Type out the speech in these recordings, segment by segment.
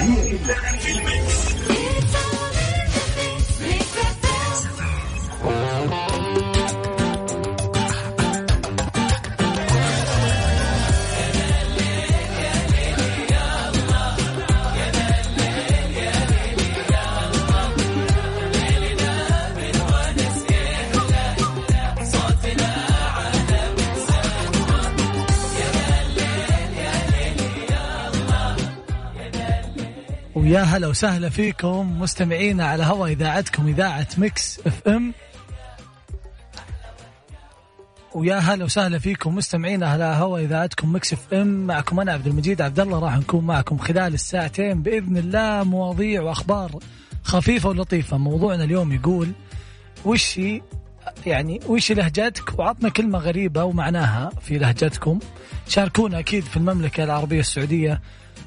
هي ويا هلا وسهلا فيكم مستمعينا على هوا إذاعتكم إذاعة Mix FM. ويا هلا وسهلا فيكم مستمعينا على هوا إذاعتكم Mix FM. معكم أنا عبد المجيد عبد الله راح نكون معكم خلال الساعتين بإذن الله. مواضيع وأخبار خفيفة ولطيفة. موضوعنا اليوم يقول وش يعني وش لهجتك وعطنا كلمة غريبة ومعناها في لهجتكم. شاركونا أكيد في المملكة العربية السعودية.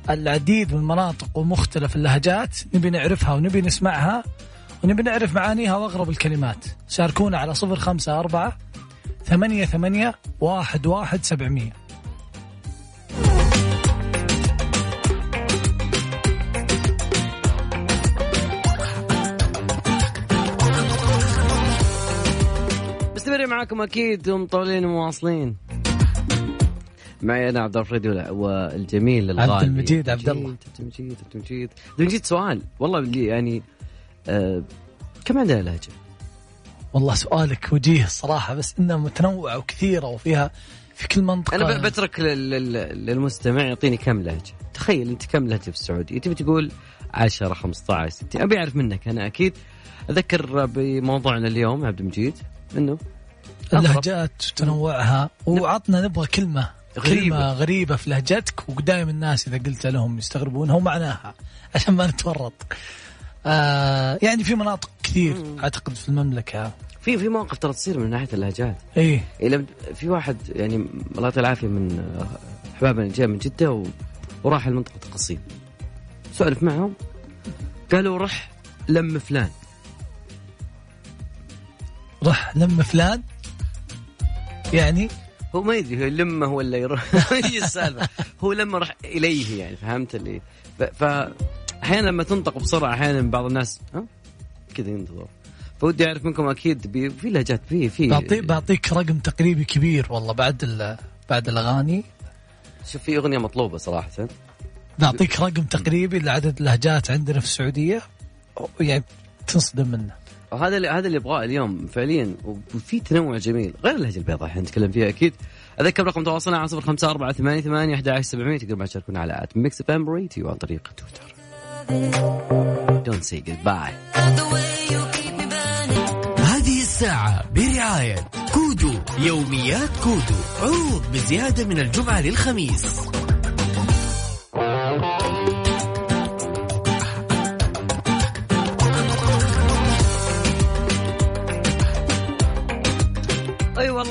العديد من المناطق ومختلف اللهجات نبي نعرفها ونبي نسمعها ونبي نعرف معانيها وأغرب الكلمات. شاركونا على صفر خمسة أربعة ثمانية ثمانية واحد واحد سبعمية. مستمرين معاكم أكيد ومطولين ومواصلين. معي أنا عبد الفريد والجميل الغالي. عبد المجيد عبد الله. عبد المجيد عبد المجيد عبد المجيد سؤال. والله اللي يعني آه كم عندنا لهجه؟ والله سؤالك وجيه الصراحة بس إنها متنوعة وكثيرة وفيها في كل منطقة. أنا بترك لل- لل- للمستمع يعطيني كم لهجه تخيل أنت كم لهجه في السعودية؟ تبي تقول 10 15 60 أبي أعرف منك أنا أكيد. أذكر بموضوعنا اليوم عبد المجيد إنه اللهجات وتنوعها وعطنا نبغى كلمة غريبة. كلمة غريبة في لهجتك ودائما الناس إذا قلت لهم يستغربونها ومعناها عشان ما نتورط. آه يعني في مناطق كثير أعتقد في المملكة. في في مواقف ترى تصير من ناحية اللهجات. إيه لم- في واحد يعني الله يعطيه العافية من احبابنا اللي جاء من جدة و... وراح لمنطقه القصيم سولف معهم قالوا رح لم فلان. رح لما فلان؟ يعني هو ما يدري هو لمه ولا يروح؟ هي السالفة؟ هو لما راح إليه يعني فهمت اللي؟ ف... ف... أحيانا لما تنطق بسرعة أحيانا بعض الناس ها؟ كذا ينتظر. فودي أعرف منكم أكيد. في لهجات في في بعطي بعطيك رقم تقريبي كبير والله بعد بعد الأغاني. شوف في أغنية مطلوبة صراحة. بعطيك رقم تقريبي لعدد اللهجات عندنا في السعودية يعني تنصدم منه. وهذا اللي هذا اللي ابغاه اليوم فعليا. وفي تنوع جميل. غير اللهجة البيضاء إحنا نتكلم فيها أكيد. أذكر رقم تواصلنا على صفر خمسة أربعة ثمانية ثمانية أحد عشر سبعمية تقدر ما تشاركونا على at Mix FM Radio عن طريق تويتر. Don't say goodbye. هذه الساعة برعاية كودو. يوميات كودو. عروض بزيادة من الجمعة للخميس.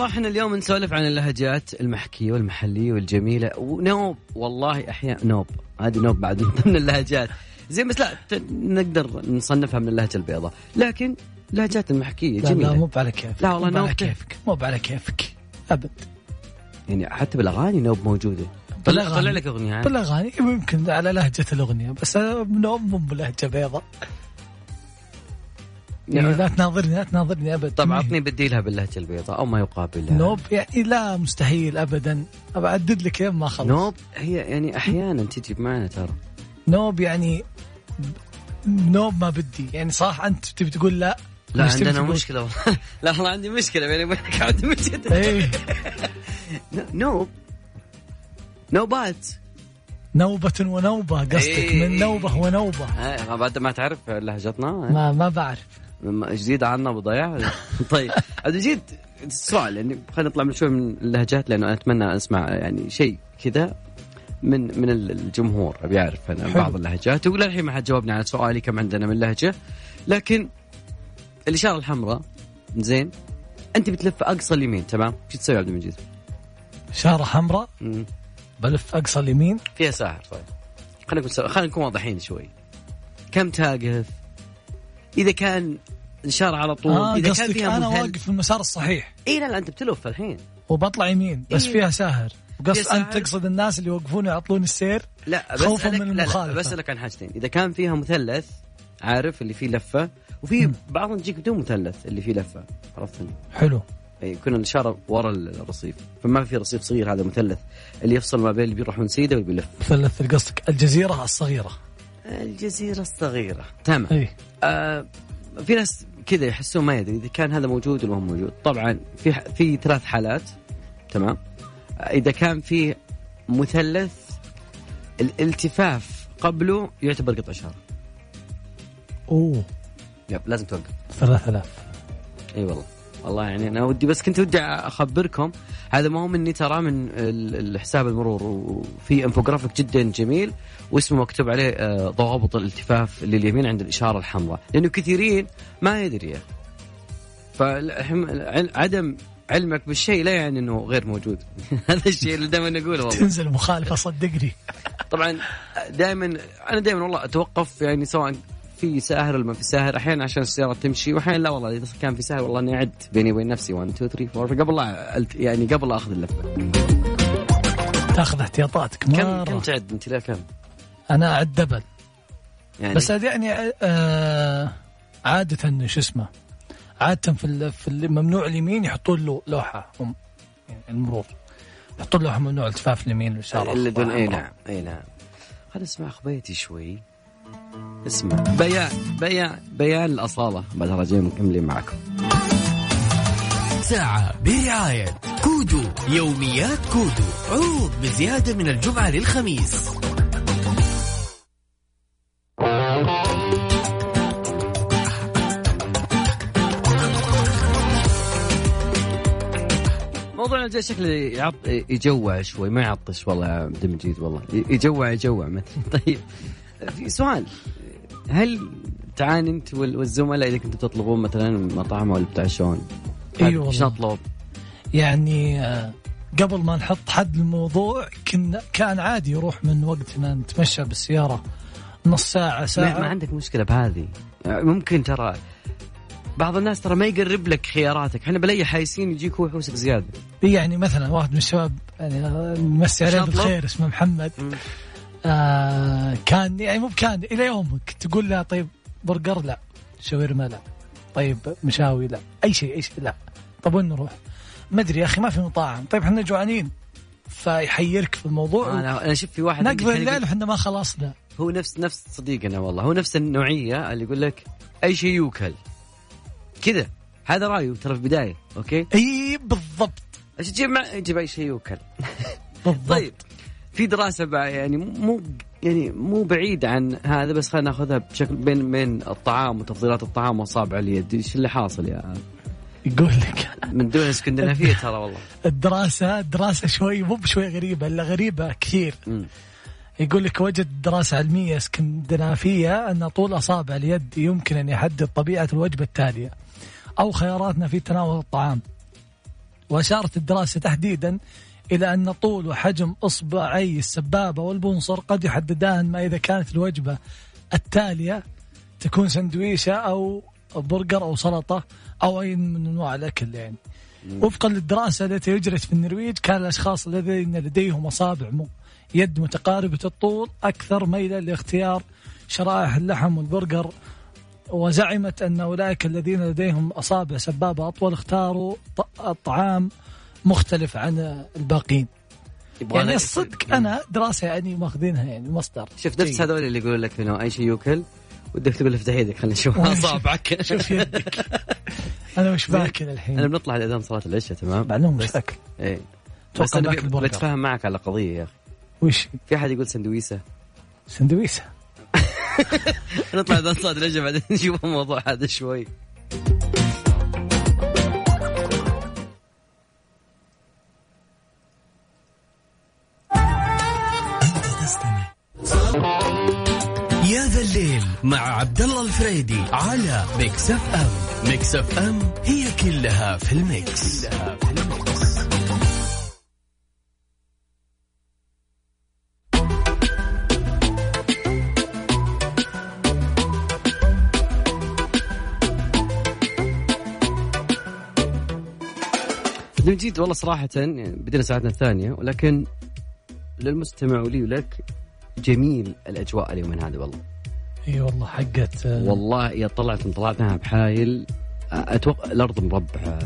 اي والله إحنا اليوم نسولف عن اللهجات المحكية والمحلية والجميلة. ونوب والله أحيانا نوب. هذه نوب بعد من ضمن اللهجات. زين بس لا نقدر نصنفها من اللهجة البيضاء. لكن اللهجات المحكية لا جميلة. لا مو على كيفك. لا والله على نوب كيفك. مو على كيفك. أبد. يعني حتى بالأغاني نوب موجودة. طلع. طلع لك أغنية. ها؟ بالأغاني يمكن على لهجة الأغنية بس أنا نوب مو بلهجة بيضاء. يعني يعني لا تناظرني لا تناظرني ابد طب عطني بديلها باللهجة البيضاء أو ما يقابلها. نوب يعني لا مستحيل ابدا. أبى أعدد لك لين ما اخلص نوب هي يعني أحيانا تجي معنا ترى. نوب يعني نوب ما بدي. يعني صح أنت تبي تقول لا؟ لا عندنا تقول؟ مشكلة والله. لا والله عندي مشكلة بيني وبينك. عندي مشكله إيه. نوب. نوبات. نوبة ونوبة قصدك. إيه. من نوبة ونوبة. آه، ما بعد ما تعرف لهجتنا. ما ما بعرف. جديد عنا أبو ضياع طيب عبد المجيد السؤال يعني خلينا نطلع من شوي من اللهجات لأنه أنا أتمنى أسمع يعني شيء كذا من من الجمهور أبي أعرف أنا حلو. بعض اللهجات وللحين ما حد جاوبني على سؤالي كم عندنا من لهجة لكن الإشارة الحمراء زين أنت بتلف أقصى اليمين تمام شو تسوي يا عبد المجيد؟ شارة حمراء. بلف أقصى اليمين فيها ساحر طيب خلينا نكون خلينا نكون واضحين شوي كم تاقف؟ إذا كان الاشاره على طول آه إذا كان فيها أنا واقف في المسار الصحيح. إي لا لا أنت بتلف الحين. وبطلع يمين بس إيه. فيها ساهر. قصد. أنت تقصد الناس اللي يوقفون يعطلون السير لا خوفاً بسألك من لا لا. بسألك عن حاجتين. إذا كان فيها مثلث عارف اللي فيه لفة وفي بعضهم تجيك بدون مثلث اللي فيه لفة عرفتني حلو. أي يكون الاشاره ورا الرصيف. فما في رصيف صغير هذا مثلث اللي يفصل ما بين اللي بيروحون سيده واللي بيلف. مثلث قصدك الجزيرة الصغيرة. الجزيره الصغيره تمام. اي آه في ناس كذا يحسون ما يدري إذا كان هذا موجود ولا هو موجود. طبعا في في ثلاث حالات. تمام. آه، إذا كان في مثلث الالتفاف قبله يعتبر قطع اشاره أوه. يب لازم توقف. 3000 إي والله. والله يعني أنا ودي بس كنت ودي أخبركم هذا ما هو مني ترى من ال- الحساب المرور وفي إنفوجرافيك جدا جميل واسمه مكتوب عليه آه، ضوابط الالتفاف لليمين عند الإشارة الحمراء لأنه كثيرين ما يدري فعدم علمك بالشيء لا يعني إنه غير موجود. هذا الشيء اللي دائما نقوله والله. تنزل مخالفة صدقني. طبعا دائما أنا دائما والله أتوقف يعني سواء في ساهر ولا ما في ساهر؟ أحيانا عشان السيارة تمشي واحيانا لا والله إذا كان في ساهر والله إني أعد بيني وبين نفسي. 1 2 3 4 فقبل لا ألت- يعني قبل لا أخذ اللفة. تاخذ احتياطاتك. كم مرة. كم تعد؟ أنت لا كم؟ أنا أعد دبل. يعني بس يعني آه عادة شو اسمه عادة في في ال- ممنوع اليمين يحطون له لوحة. هم يعني المرور يحطون لوحة ممنوع التفاف اليمين واليسار. اللي دون إي. نعم إي نعم. خلينا نسمع اخبيتي شوي. اسمع. بيان بيان بيان الأصالة. بعد راجعين مكملين معكم. ساعة برعاية كودو. يوميات كودو. عروض بزيادة من الجمعة للخميس. موضوعنا جاي شكله يعط يجوع شوي ما يعطش والله يا عبد المجيد والله. يجوع يجوع. مثلا طيب. في سؤال هل تعاني انت وال- والزملاء إذا كنتوا تطلبون مثلا مطعم ولا بتعشون؟ أيوه إيش. نطلب؟ يعني آه، قبل ما نحط حد للموضوع كنا كان عادي يروح من وقتنا نتمشى بالسيارة نص ساعة ما, ساعة ما عندك مشكلة بهذه ممكن ترى بعض الناس ترى ما يقرب لك خياراتك إحنا بلاقي حايسين يجيك هو يحوسك زيادة يعني مثلا واحد من الشباب يعني آه، نمسي عليه. بالخير اسمه محمد. آه كان يعني مو بكان إلى يومك. تقول له طيب برجر لا. شاورما لا. طيب مشاوي لا. أي شيء أي شيء لا. طب وين نروح؟ ما أدري يا أخي ما في مطاعم. طيب إحنا جوعانين. فيحيرك في الموضوع. أنا أنا شفت في واحد يقول- الليل وحنا ما خلصنا. هو نفس نفس صديقنا والله. هو نفس النوعية اللي يقول لك أي شيء يوكل. كذا. هذا رأيه ترى في البداية okay؟ إي بالضبط. إيش تجيب مع أي شيء يوكل. بالضبط. طيب في دراسة بقى يعني مو يعني مو بعيد عن هذا بس خلينا ناخذها بشكل بين بين الطعام وتفضيلات الطعام واصابع اليد إيش اللي حاصل يا يقول لك. من دون اسكندنافيه ترى والله. الدراسة دراسة شوي مو بشوي غريبة إلا غريبة كثير. مم. يقول لك وجد دراسة علمية إسكندنافية أن طول أصابع اليد يمكن أن يحدد طبيعة الوجبة التالية أو خياراتنا في تناول الطعام. وأشارت الدراسة تحديدا إلى أن طول وحجم إصبعي السبابة والبنصر قد يحددان ما إذا كانت الوجبة التالية تكون سندويشة أو برجر أو سلطة أو أي من أنواع الأكل يعني. وفقا للدراسة التي أجرت في النرويج كان الأشخاص الذين لديهم أصابع يد متقاربة الطول أكثر ميلا لاختيار شرائح اللحم والبرجر. وزعمت أن أولئك الذين لديهم أصابع سبابة أطول اختاروا الطعام مختلف عن الباقين. يعني الصدق أنا دراسة يعني ماخذينها يعني مصدر شوف نفس. هذول اللي يقولوا لك إنه أي شيء يوكل ودك تقول افتح يدك خلينا نشوف. أصابعك. شوف يدك. أنا وش باكل أنا الحين بنطلع لاذان صلاة العشاء تمام؟ معلوم وش باكل إيه. أتوقع بس أنا. بتفاهم معك على قضية يا أخي. وش؟ في أحد يقول سندويسة؟ سندويسة. نطلع اذان صلاة العشاء بعدين نشوف الموضوع هذا شوي. مع عبد الله الفريدي على Mix FM Mix FM هي كلها في ال mix, كلها في ال mix. المجيد والله صراحة بدينا ساعتنا الثانية ولكن للمستمع ولي ولك جميل الأجواء اليومين هذه والله إي والله حقت آه، والله يا طلعت طلعتها بحايل. أتوقع الأرض مربعة.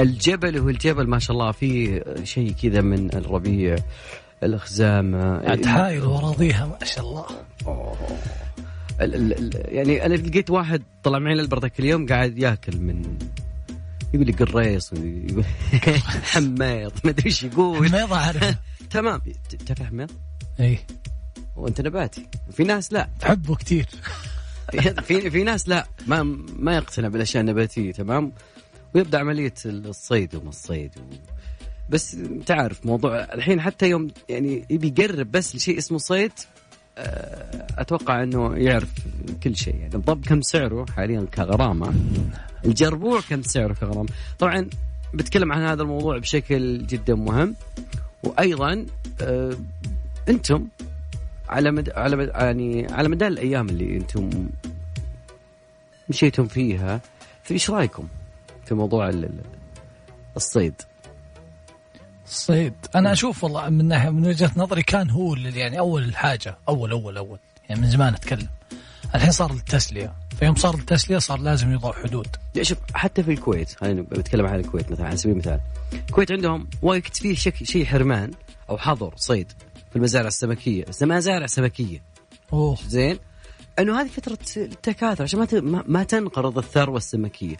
الجبل هو الجبل ما شاء الله فيه شيء كذا من الربيع الخزامه عاد حايل وراضيها ما شاء الله. ال- ال- ال- يعني أنا لقيت واحد طلع معي للبرتك اليوم قاعد ياكل من يقول لي قريص ويقول حميط ما أدري إيش يقول. ما اعرف تمام. تاكل حميط إي. وانت نباتي. في ناس لا. تحبه كثير في في, ناس لا. ما ما يقتنع بالأشياء النباتية تمام؟ ويبدأ عملية الصيد وما الصيد و... بس تعرف موضوع الحين حتى يوم يعني يبي يقرب بس لشيء اسمه صيد آه، أتوقع إنه يعرف كل شيء. يعني الضب كم سعره حاليا كغرامة. الجربوع كم سعره كغرامة. طبعا بتكلم عن هذا الموضوع بشكل جدا مهم. وأيضا آه، أنتم على مد... على مد... يعني على مدار الأيام اللي أنتم مشيتم فيها في إيش رأيكم في موضوع ال- ال- الصيد؟ الصيد. أنا أشوف والله من ناحية من وجهة نظري كان هو اللي يعني أول حاجة أول أول أول يعني من زمان أتكلم. الحين صار للتسليه فيوم صار للتسليه صار لازم يوضع حدود. شوف حتى في الكويت خلينا بتكلم عن الكويت مثلا على سبيل المثال. الكويت عندهم وقت فيه. شيء حرمان أو حظر صيد. في المزارع السمكية. بس مزارع سمكيه أوه. زين؟ إنه هذه فترة التكاثر عشان ما. ما- تنقرض الثروة السمكية.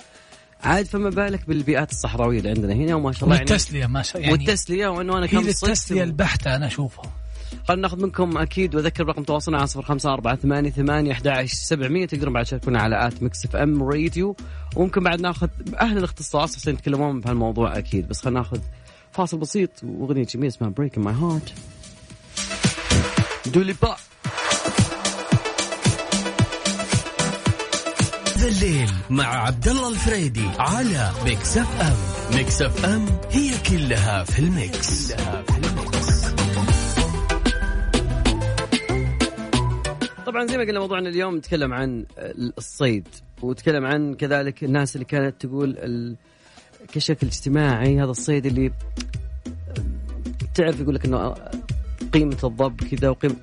عاد فما بالك بالبيئات الصحراوية اللي عندنا هنا وما شاء الله يعني والتسلية ما شاء يعني والتسلية وإنه أنا كم التسلية البحتة أنا أشوفها. خلينا ناخذ منكم أكيد وأذكر رقم تواصلنا على صفر خمسة أربعة ثمانية ثمانية أحد عشر سبعمية. تقدرون بعد تشاركونا على at Mix FM Radio. وممكن بعد ناخذ أهل الاختصاص عشان يتكلمون بهالموضوع أكيد. بس خلينا ناخذ فاصل بسيط وأغنية جميلة اسمها Break My Heart Dua Lipa ذا الليل مع عبد الله الفريدي على Mix FM Mix FM هي كلها في ال mix, كلها في ال mix. طبعا زي ما قلنا موضوعنا اليوم نتكلم عن الصيد ونتكلم عن كذلك الناس اللي كانت تقول ال... كشكل اجتماعي هذا الصيد اللي تعرف يقول لك إنه قيمة الضب كذا وقيمه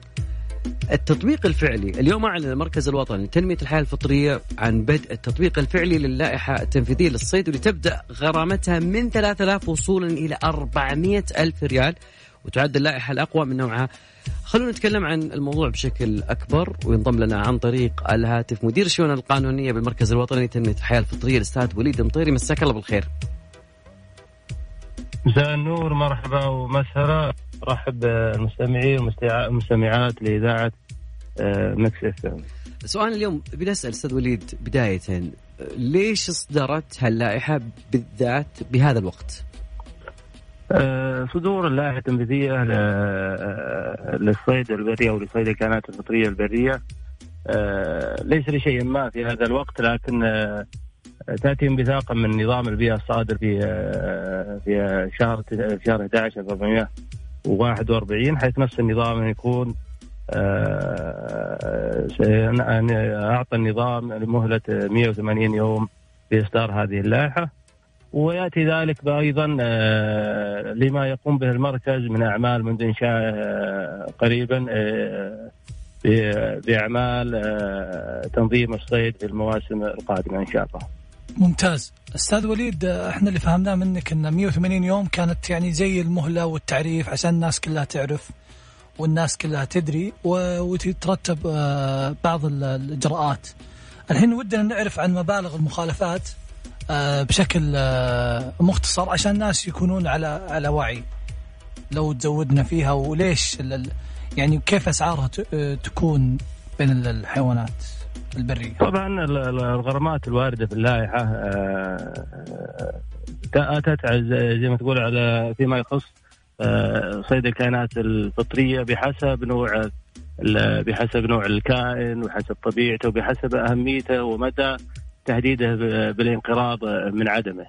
التطبيق الفعلي اليوم أعلن المركز الوطني لتنمية الحياة الفطرية عن بدء التطبيق الفعلي للائحة التنفيذية للصيد واللي تبدا غرامتها من 3000 وصولا إلى 400 ألف ريال وتعد اللائحة الأقوى من نوعها. خلونا نتكلم عن الموضوع بشكل أكبر وينضم لنا عن طريق الهاتف مدير الشؤون القانونية بالمركز الوطني لتنمية الحياة الفطرية الأستاذ وليد مطيري. مساك الله بالخير. مساء النور مرحبا ومسهلا رحب المستمعين والمستمعات لإذاعة آه، Mix FM. سؤال اليوم بنسال أستاذ وليد بداية ليش اصدرت هاللائحة بالذات بهذا الوقت؟ آه، صدور ل- آه، للصيد البري أو لصيد الكائنات الفطرية البرية. آه، ليس لشيء ما في هذا الوقت لكن آه، تأتي انبثاقا من نظام البيئة الصادر في آه، في شهر في شهر 11 1441 حيث نفس النظام يكون آه، أن أعطى النظام مهلة 180 يوم لإصدار هذه اللائحة ويأتي ذلك أيضا آه، لما يقوم به المركز من أعمال منذ إنشاء آه، قريبا ب- بأعمال آه، تنظيم الصيد في المواسم القادمة إن شاء الله. ممتاز أستاذ وليد إحنا اللي فهمناه منك إن 180 يوم كانت يعني زي المهلة والتعريف عشان الناس كلها تعرف والناس كلها تدري وتترتب آه، بعض ال- الإجراءات. الحين ودنا نعرف عن مبالغ المخالفات آه، بشكل آه، مختصر عشان الناس يكونون على على وعي. لو تزودنا فيها وليش يعني كيف أسعارها تكون بين ال- الحيوانات البرية. طبعا ال- ال- الغرامات الواردة في اللائحة آه، أتت على- زي ما تقول على فيما يخص آه، صيد الكائنات الفطرية بحسب نوع بحسب نوع الكائن وحسب طبيعته وبحسب أهميته ومدى تهديده بالانقراض من عدمه.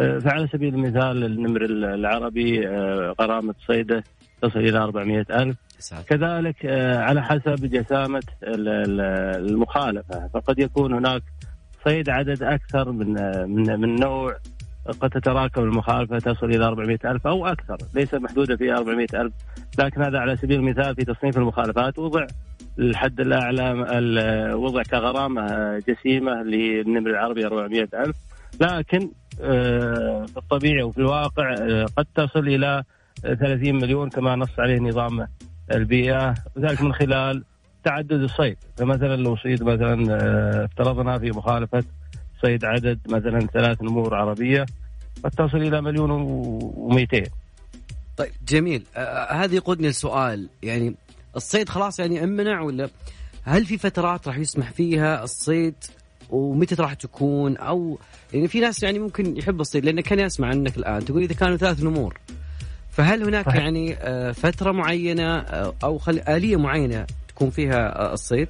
آه، فعلى سبيل المثال النمر العربي آه، غرامة صيده تصل إلى 400 ألف. كذلك آه، على حسب جسامة ال- ال- المخالفة فقد يكون هناك صيد عدد أكثر من آه، من من نوع قد تتراكم المخالفة تصل إلى 400 ألف أو أكثر ليس محدودة في 400 ألف. لكن هذا على سبيل المثال في تصنيف المخالفات وضع الحد الأعلى وضع كغرامة جسيمة للنمر العربي 400 ألف. لكن آه، في الطبيعي وفي الواقع آه، قد تصل إلى 30 مليون كما نص عليه نظام البيئة وذلك من خلال تعدد الصيد. فمثلا لو صيد مثلا آه، افترضنا في مخالفة صيد عدد مثلا ثلاث نمور عربية قد تصل إلى مليون و200 طيب جميل. آه هذا يقودني لسؤال. يعني الصيد خلاص يعني امنع ولا هل في فترات راح يسمح فيها الصيد؟ ومتى راح تكون؟ أو يعني في ناس يعني ممكن يحب الصيد لأن كان يسمع عنك الآن تقول إذا كانوا ثلاث نمور فهل هناك صحيح. يعني آه، فترة معينة آه، أو خل... آلية معينة تكون فيها آه، الصيد؟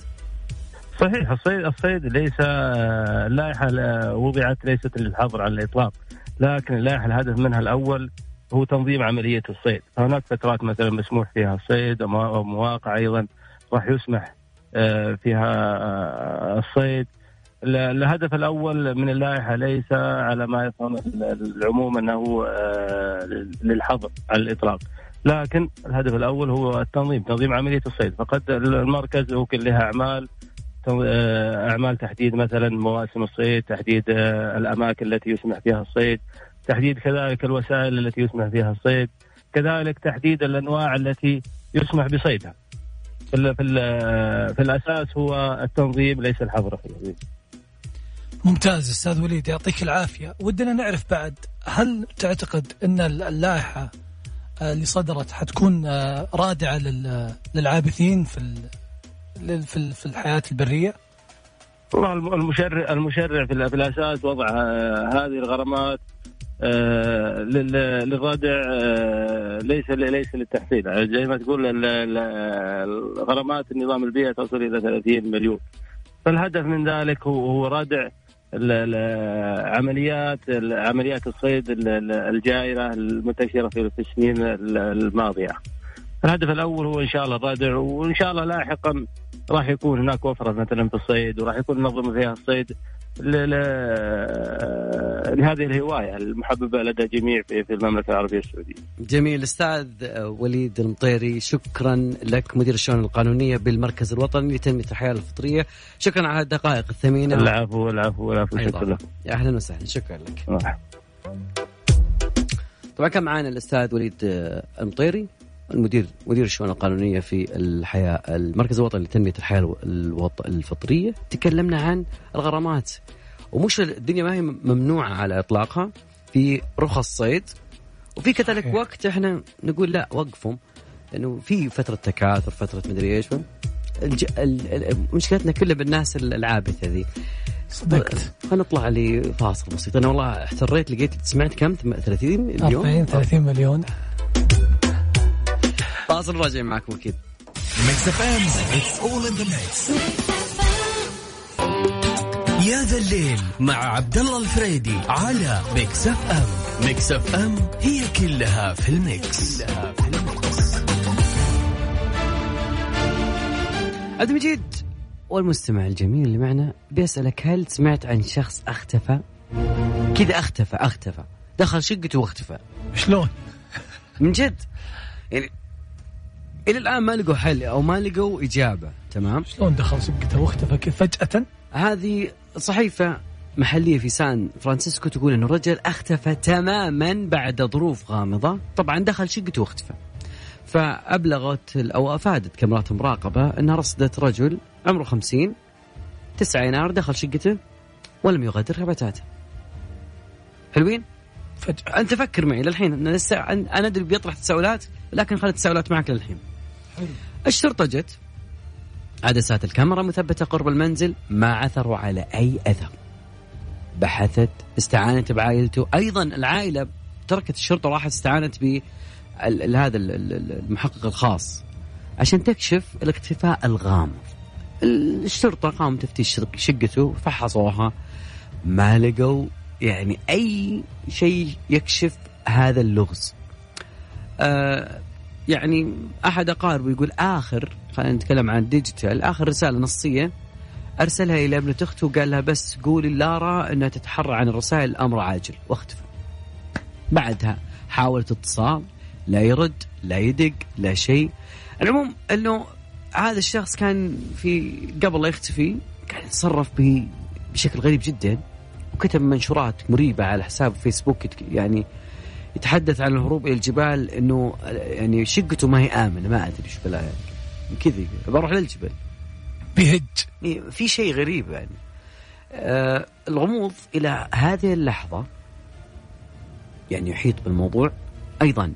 صحيح الصيد الصيد ليس اللائحة وضعت ليست للحظر على الإطلاق لكن اللائحة الهدف منها الأول هو تنظيم عملية الصيد هناك فترات مثلا مسموح فيها الصيد أو مواقع أيضا راح يسمح فيها الصيد الهدف الأول من اللائحة ليس على ما يفهم العموم أنه آه، للحظر على الإطلاق. لكن الهدف الأول هو التنظيم تنظيم عملية الصيد. فقد المركز وكل لها أعمال آه، أعمال تحديد مثلا مواسم الصيد تحديد آه، الأماكن التي يسمح فيها الصيد تحديد كذلك الوسائل التي يسمح فيها الصيد كذلك تحديد الأنواع التي يسمح بصيدها. في, في, الأساس هو التنظيم ليس الحظر. ممتاز أستاذ وليد يعطيك العافية. ودنا نعرف بعد هل تعتقد إن اللائحة آه، اللي صدرت حتكون آه، رادعة للعابثين في في في الحياة البرية؟ والله المشرع المشرع في الأساس وضع آه، هذه الغرامات للردع ليس ليس للتحصيل. زي ما تقول الغرامات النظام البيئه تصل إلى 30 مليون. فالهدف من ذلك هو ردع العمليات عمليات الصيد الجائرة المنتشرة في السنين الماضية. الهدف الأول هو إن شاء الله الردع وإن شاء الله لاحقا راح يكون هناك وفرة مثلا في الصيد وراح يكون نظم فيها الصيد لهذه الهواية المحببة لدى جميع في, في المملكة العربية السعودية. جميل. أستاذ وليد المطيري شكرا لك مدير الشؤون القانونية بالمركز الوطني لتنمية الحياة الفطرية، شكرا على الدقائق الثمينة. العفو العفو العفو. شكرا. يا أهلا وسهلا. شكرا لك. طبعا كان معنا الأستاذ وليد المطيري. المدير مدير الشؤون القانونية في الحياة المركز الوطني لتنمية الحياة الفطرية. تكلمنا عن الغرامات. ومش الدنيا ما هي ممنوعة على إطلاقها. في رخص صيد. وفي كذلك وقت إحنا نقول لا وقفهم. لأنه في فترة تكاثر فترة مدري إيش. الج... مشكلتنا كلها بالناس العابثة ذي. صدقت. خلينا نطلع لفاصل بسيط. أنا والله احتريت لقيت سمعت كم؟ 30 مليون. 40 30 مليون. فاصل راجع معكم أكيد. ميكس اف ام اتس اول ان ذا ميكس يا ذا الليل مع عبد الله الفريدي على Mix FM Mix FM هي كلها في ال mix, كلها في ال mix. عبد المجيد والمستمع الجميل اللي معنا بيسألك هل سمعت عن شخص اختفى؟ كذا اختفى اختفى. دخل شقته واختفى. شلون؟ من جد؟ يعني إلى الآن ما لقوا حل أو ما لقوا إجابة تمام؟ شلون دخل شقته واختفى كيف فجأة؟ هذه صحيفة محلية في سان فرانسيسكو تقول انه الرجل أختفى تماما بعد ظروف غامضة. طبعا دخل شقته واختفى. فأبلغت أو أفادت كاميرات المراقبه انها رصدت رجل عمره 50 9 يناير دخل شقته ولم يغادرها بتاتا حلوين؟ فجأة. أنت فكر معي للحين أنا لسه أنا أدري بيطرح تساؤلات لكن خلت التساؤلات معك للحين. الشرطة جت. عدسات الكاميرا مثبتة قرب المنزل ما عثروا على أي أثر. بحثت استعانت بعائلته. أيضا العائلة تركت الشرطة وراحت استعانت ب هذا المحقق الخاص. عشان تكشف الاختفاء الغامض. الشرطة قامت تفتيش شقته فحصوها. ما لقوا يعني أي شيء يكشف هذا اللغز. آه يعني أحد أقاربه يقول آخر خلينا نتكلم عن ديجيتال آخر رسالة نصية أرسلها إلى ابنة أخته وقال لها بس قولي لارا إنها تتحرى عن الرسائل الأمر عاجل واختفى. بعدها حاولت اتصال لا يرد لا يدق لا شيء. العموم إنه هذا الشخص كان في قبل لا يختفي كان يتصرف بشكل غريب جدا وكتب منشورات مريبة على حساب فيسبوك يعني يتحدث عن الهروب إلى الجبال إنه يعني شقته ما هي آمنة ما أدري إيش بلا يعني كذا بروح للجبل. إيه، في شيء غريب يعني. آه الغموض إلى هذه اللحظة يعني يحيط بالموضوع. أيضا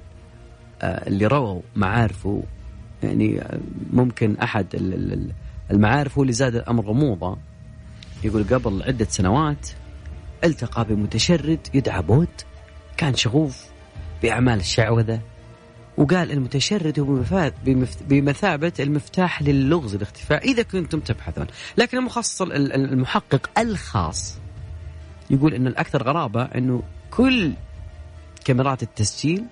آه اللي رووا معارفه يعني آه، ممكن أحد ال- ال- ال- المعارف هو اللي زاد الامر غموضه. يقول قبل عدة سنوات التقى بمتشرد يدعى بود كان شغوف بأعمال الشعوذة وقال المتشرد هو بمثابة المفتاح للغز الاختفاء إذا كنتم تبحثون. لكن المخصص ال- ال- المحقق الخاص يقول أنه الأكثر غرابة أنه كل كاميرات التسجيل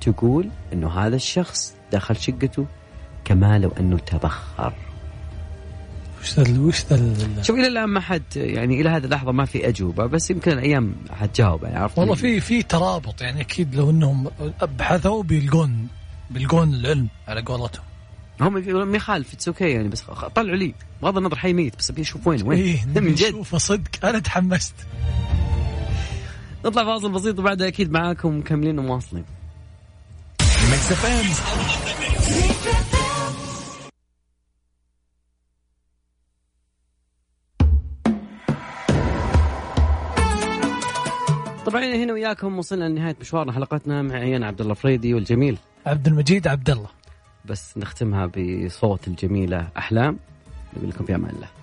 تقول أنه هذا الشخص دخل شقته كما لو أنه تبخر. وش ذا ال- وش ذا ال- شوف إلى الآن ما حد يعني إلى هذه اللحظة ما في أجوبة بس يمكن الأيام حتجاوب يعني عرفت؟ والله في في ترابط يعني أكيد لو إنهم بحثوا بيلقون بيلقون العلم على قولتهم. هم يقولون ما يخالف it's okay يعني بس خ- طلعوا لي. بغض النظر حي ميت بس أبي أشوف وين وين إيه من جد. نشوفه صدق. أنا تحمست. نطلع فاصل بسيط وبعدها أكيد معاكم مكملين ومواصلين. طبعا هنا وياكم وصلنا لنهاية مشوارنا حلقتنا مع عيان عبد الله فريدي والجميل. عبد المجيد عبد الله. بس نختمها بصوت الجميلة أحلام. نقول لكم في أمان الله.